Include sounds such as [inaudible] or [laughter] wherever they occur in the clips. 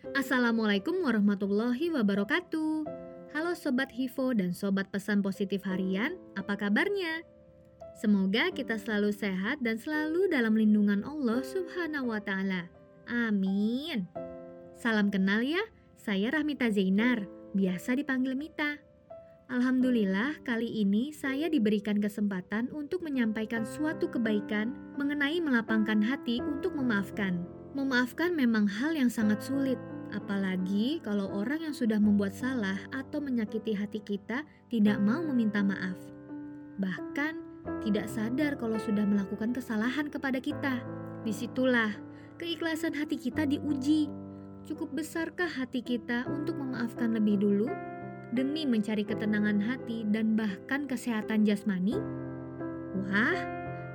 Assalamualaikum warahmatullahi wabarakatuh. Halo Sobat Hivo dan Sobat Pesan Positif Harian, apa kabarnya? Semoga kita selalu sehat dan selalu dalam lindungan Allah Subhanahu wa Ta'ala. Amin. Salam kenal ya, saya Rahmita Zainar, biasa dipanggil Mita. Alhamdulillah, kali ini saya diberikan kesempatan untuk menyampaikan suatu kebaikan mengenai melapangkan hati untuk memaafkan. Memaafkan memang hal yang sangat sulit, apalagi kalau orang yang sudah membuat salah atau menyakiti hati kita tidak mau meminta maaf. Bahkan tidak sadar kalau sudah melakukan kesalahan kepada kita. Di situlah keikhlasan hati kita diuji. Cukup besarkah hati kita untuk memaafkan lebih dulu demi mencari ketenangan hati dan bahkan kesehatan jasmani? Wah,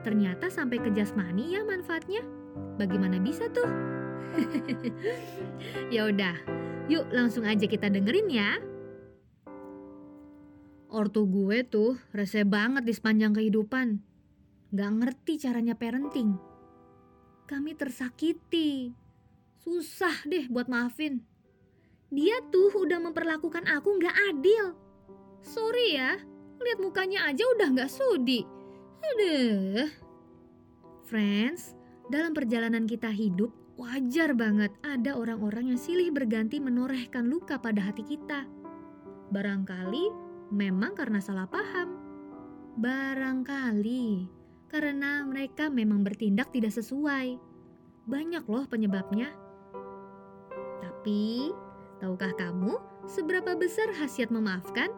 ternyata sampai ke jasmani ya manfaatnya. Bagaimana bisa tuh? [laughs] ya udah, yuk langsung aja kita dengerin ya. Ortu gue tuh rese banget di sepanjang kehidupan. Gak ngerti caranya parenting. Kami tersakiti. Susah deh buat maafin. Dia tuh udah memperlakukan aku gak adil. Sorry ya, lihat mukanya aja udah gak sudi. Aduh. Friends, dalam perjalanan kita hidup, wajar banget ada orang-orang yang silih berganti menorehkan luka pada hati kita. Barangkali memang karena salah paham. Barangkali karena mereka memang bertindak tidak sesuai. Banyak loh penyebabnya. Tapi, tahukah kamu seberapa besar khasiat memaafkan?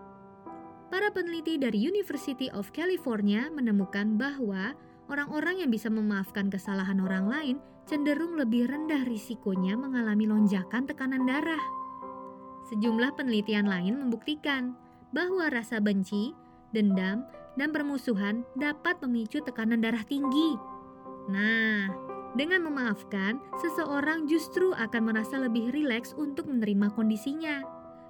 Para peneliti dari University of California menemukan bahwa orang-orang yang bisa memaafkan kesalahan orang lain cenderung lebih rendah risikonya mengalami lonjakan tekanan darah. Sejumlah penelitian lain membuktikan bahwa rasa benci, dendam, dan permusuhan dapat memicu tekanan darah tinggi. Nah, dengan memaafkan, seseorang justru akan merasa lebih rileks untuk menerima kondisinya.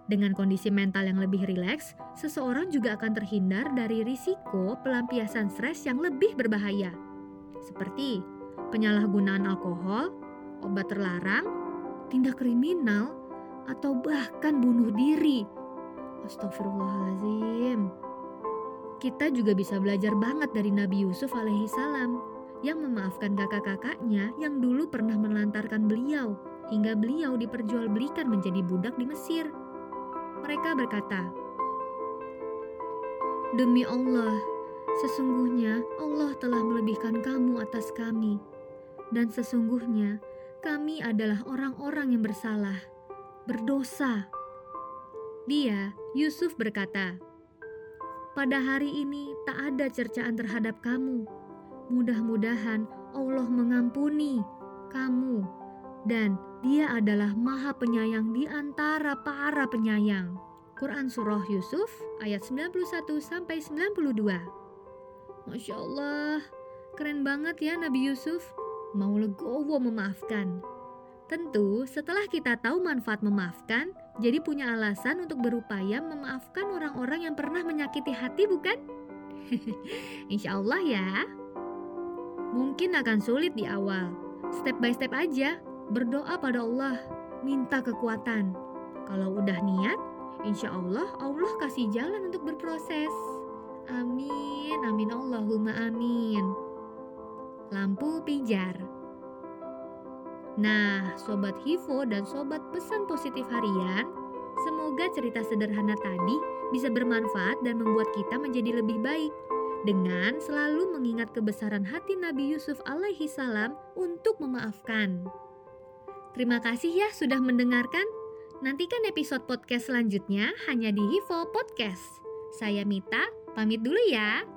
Dengan kondisi mental yang lebih rileks, seseorang juga akan terhindar dari risiko pelampiasan stres yang lebih berbahaya, seperti penyalahgunaan alkohol, obat terlarang, tindak kriminal, atau bahkan bunuh diri. Astagfirullahaladzim. Kita juga bisa belajar banget dari Nabi Yusuf alaihi salam yang memaafkan kakak-kakaknya yang dulu pernah melantarkan beliau hingga beliau diperjualbelikan menjadi budak di Mesir. Mereka berkata, "Demi Allah, sesungguhnya Allah telah melebihkan kamu atas kami, dan sesungguhnya kami adalah orang-orang yang bersalah, berdosa." Dia, Yusuf, berkata, "Pada hari ini tak ada cercaan terhadap kamu. Mudah-mudahan Allah mengampuni kamu dan dia adalah maha penyayang di antara para penyayang. Quran Surah Yusuf ayat 91 sampai 92. Masya Allah, keren banget ya Nabi Yusuf, mau legowo memaafkan. Tentu setelah kita tahu manfaat memaafkan, jadi punya alasan untuk berupaya memaafkan orang-orang yang pernah menyakiti hati bukan? [laughs] Insya Allah ya. Mungkin akan sulit di awal, step by step aja, berdoa pada Allah, minta kekuatan. Kalau udah niat, insya Allah Allah kasih jalan untuk berproses. Amin, amin Allahumma amin. Lampu pijar. Nah, Sobat Hivo dan Sobat Pesan Positif Harian, semoga cerita sederhana tadi bisa bermanfaat dan membuat kita menjadi lebih baik dengan selalu mengingat kebesaran hati Nabi Yusuf alaihi salam untuk memaafkan. Terima kasih ya sudah mendengarkan. Nantikan episode podcast selanjutnya hanya di Hivo Podcast. Saya Mita, pamit dulu ya.